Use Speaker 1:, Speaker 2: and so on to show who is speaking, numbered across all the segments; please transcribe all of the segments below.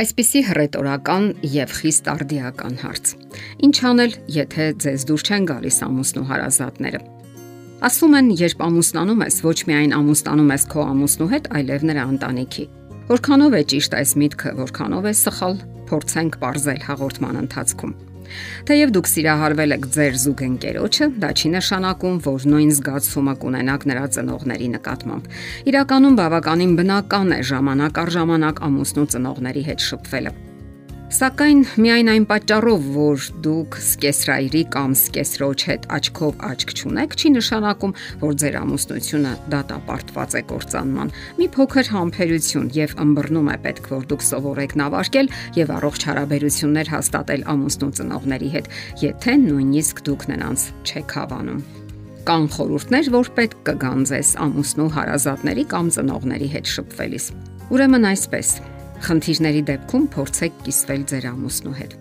Speaker 1: Այսպիսի հռետորական եւ խիստ արդիական հարց։ Ինչ անել, եթե ձեզ դուր չեն գալիս ամուսնու հարազատները։ Ասում են, երբ ամուսնանում ես, ոչ միայն ամուսնանում ես քո ամուսնու հետ, այլև նրա ընտանիքի։ Որքանով է ճիշտ այս միտքը, որքանով է սխալ, փորձենք ողրզել հաղորդման ընթացքում։ Թեև դուք սիրահարվել եք ձեր զուգընկերոջը, դա չի նշանակում, որ նույն զգացումը կունենաք նրա ծնողների նկատմամբ։ Իրականում բավականին բնական է ժամանակ առ ժամանակ ամուսնու ծնողների հետ շփվելը։ Սակայն միայն այն պատճառով, որ դուք սկեսրայրի կամ սկեսրոջ հետ աչքով աչք չունեք, չի նշանակում, որ ձեր ամուսնությունը դատապարտված է կործանման։ Մի փոքր համբերություն եւ ըմբռնում է պետք, որ դուք սովորեք նավարկել եւ առողջ հարաբերություններ հաստատել ամուսնու ծնողների հետ, եթե նույնիսկ դուք նրանց չեք հավանում կան խորհուրդներ, որ պետք կգան ձեզ ամուսնու հարազատների կամ ծնողների հետ շփվելիս։ Ուրեմն այսպես Խնդիրների դեպքում փորձեք կիսվել ձեր ամուսնու հետ։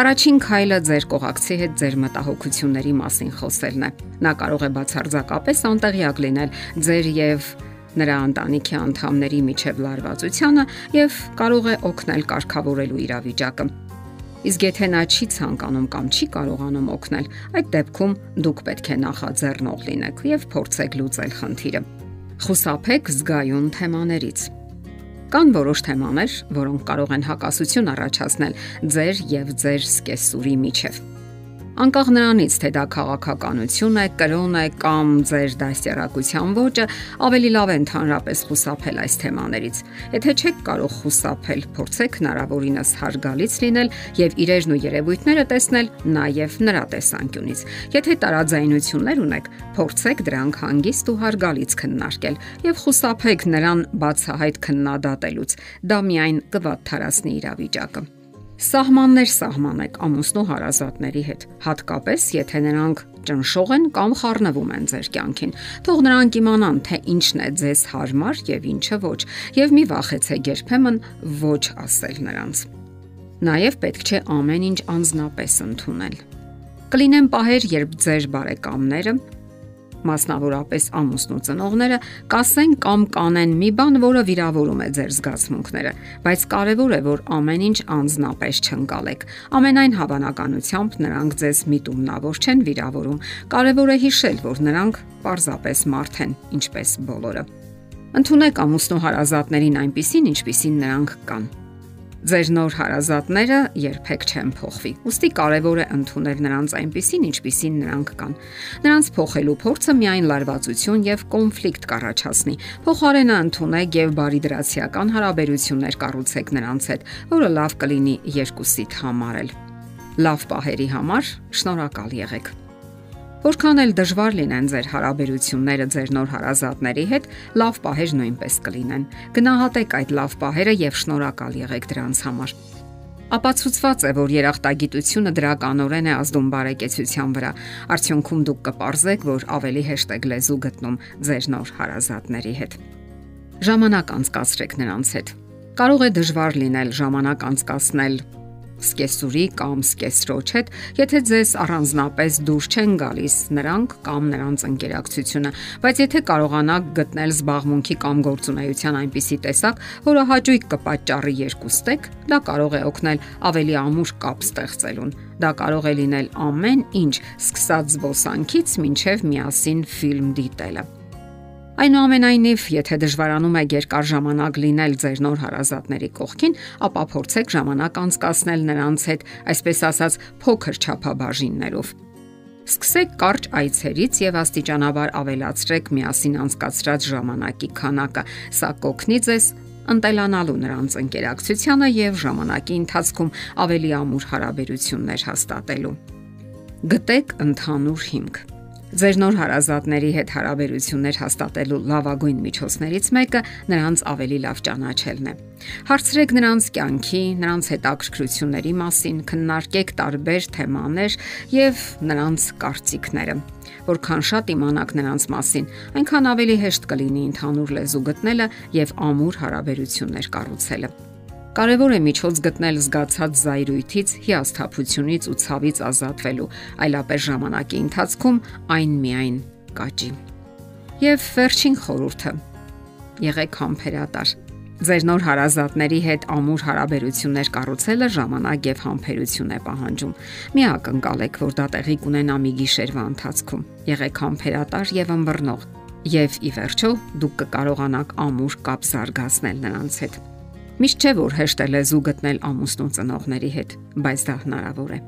Speaker 1: Առաջին քայլը ձեր կողակցի հետ ձեր մտահոգությունների մասին խոսելն է։ Նա կարող է բացարձակապես անտեղյակ լինել ձեր եւ նրա ընտանիքի անդամների միջև լարվածությանը եւ կարող է օգնել կարգավորելու իրավիճակը։ Իսկ եթե նա չի ցանկանում կամ չի կարողանում օգնել, այդ դեպքում դուք պետք է նախաձեռնող լինեք եւ փորձեք լուծել խնդիրը։ Խուսափեք զգայուն թեմաներից Կան որոշ թեմաներ, որոնք կարող են հակասություն առաջացնել ձեր եւ ձեր սկեսուրի միջև։ Անկախ նրանից, թե դա քաղաքականություն է, կրոն է կամ ձեր դաստիարակության ոճը, ավելի լավ է ընդհանրապես խուսափել այս թեմաներից։ Եթե չեք կարող խուսափել, փորձեք հնարավորինս հարգալից լինել եւ իրերն ու երևույթները տեսնել նաեւ նրա տեսանկյունից։ Եթե տարաձայնություններ ունեք, փորձեք դրանք հանգիստ ու հարգալից քննարկել եւ խուսափեք նրան բացահայտ քննադատելուց։ Դա միայն կվատթարացնի իրավիճակը։ Սահմաններ սահմանեք ամուսնու հարազատների հետ, հատկապես եթե նրանք ճնշող են կամ խառնվում են ձեր կյանքին։ Թող նրանք իմանան, թե ինչն է ձեզ հարմար եւ ինչը ոչ, եւ մի վախեցեք երբեմն ոչ ասել նրանց։ Նաեւ պետք չէ ամեն ինչ անznապես ընդունել։ Կլինեն պահեր, երբ ձեր բարեկամները մասնավորապես ամուսնու ծնողները կասեն կամ կանեն մի բան, որը վիրավորում է ձեր զգացմունքները, բայց կարևոր է, որ ամեն ինչ անznապես չընկալեք։ Ամենայն հավանականությամբ նրանք ձեզ միտումնավոր չեն վիրավորում։ Կարևոր է հիշել, որ նրանք պարզապես մարդ են, ինչպես բոլորը։ Ընթունեք ամուսնու հարազատներին այնպիսին, ինչպիսին նրանք կան Ձեր նոր հարազատները երբեք չեն փոխվի։ Ոստի կարևոր է ընդունել նրանց այնպիսին, ինչպիսին նրանք կան։ Նրանց փոխելու փորձը միայն լարվածություն եւ կոնֆլիկտ կառաջացնի։ Փոխարենը ընդունեք եւ բարիդրացիական հարաբերություններ կառուցեք նրանց հետ, որը լավ կլինի երկուսիդ համար էլ։ Լավ պահերի համար շնորհակալ եղեք։ Որքան էլ դժվար լինեն ձեր հարաբերությունները ձեր նոր հարազատների հետ, լավ պահեր նույնպես կլինեն։ Գնահատեք այդ լավ պահերը եւ շնորհակալ եղեք դրանց համար։ Ապացուցված է, որ երախտագիտությունը դրականորեն է ազդում բարեկեցության վրա։ Արդյունքում դուք կպարզեք, որ ավելի հեշտ եք լեզու գտնում ձեր նոր հարազատների հետ։ Ժամանակ անցկացրեք նրանց հետ։ Կարող է դժվար լինել ժամանակ անցկасնել սկեսուրի կամ սկեսրոջ հետ, եթե ձեզ առանձնապես դուր չեն գալիս նրանք կամ նրանց ընկերակցությունը, բայց եթե կարողանաք գտնել զբաղմունքի կամ գործունեության այնպիսի տեսակ, որը հաճույք կպատճառի երկուստեք, դա կարող է օգնել ավելի ամուր կապ ստեղծելուն։ Դա կարող է լինել ամեն ինչ, սկսած զբոսանքից մինչև միասին ֆիլմ դիտելը։ Այնուամենայնիվ, եթե դժվարանում եք երկար ժամանակ լինել ձեր նոր հարազատների կողքին, ապա փորձեք ժամանակ անցկасնել նրանց հետ, այսպես ասած, փոքր չափաբաժիններով։ Սկսեք կարճ այցերից եւ աստիճանաբար ավելացրեք միասին անցկացրած ժամանակի քանակը։ Սա կօգնի ձեզ ընտելանալու նրանց ընկերակցությանը եւ ժամանակի ընթացքում ավելի ամուր հարաբերություններ հաստատելու։ Գտեք ընդհանուր հիմք։ Ձեր նոր հարազատների հետ հարաբերություններ հաստատելու լավագույն միջոցներից մեկը նրանց ավելի լավ ճանաչելն է։ Հարցրեք նրանց կյանքի, նրանց հետաքրքրությունների մասին, քննարկեք տարբեր թեմաներ եւ նրանց կարծիքները։ Որքան շատ իմանաք նրանց մասին, այնքան ավելի հեշտ կլինի ընդհանուր լեզու գտնելը եւ ամուր հարաբերություններ կառուցելը։ Կարևոր է միջոց գտնել զգացած զայրույթից, հիասթափությունից ու ցավից ազատվելու, այլապես ժամանակի ընթացքում այն միայն կաճի։ Եվ վերջին խորհուրդը. եղեք համբերատար։ Ձեր նոր հարազատների հետ ամուր հարաբերություններ կառուցելը ժամանակ եւ համբերություն է պահանջում։ Մի ակնկալեք, որ դա տեղի կունենա մի գիշերվա ընթացքում։ Եղեք համբերատար եւ ըմբռնող, եւ ի վերջո դուք կկարողանաք ամուր կապ զարգացնել նրանց հետ։ Միշտ չէ որ հեշտ է լեզու գտնել ամուսնու ծնողների հետ, բայց դա հնարավոր է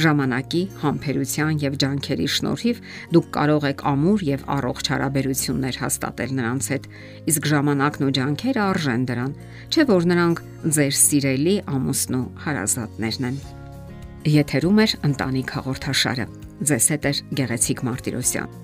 Speaker 1: ժամանակի, համբերության եւ ջանքերի շնորհիվ դուք կարող եք ամուր եւ առողջ հարաբերություններ հաստատել նրանց հետ, իսկ ժամանակն ու ջանքերը արժեն դրան, չէ՞ որ նրանք ձեր սիրելի ամուսնու հարազատներն են։ Եթերում է ընտանիք հաղորդաշարը։ Ձեզ հետ է Գեղեցիկ Մարտիրոսյան։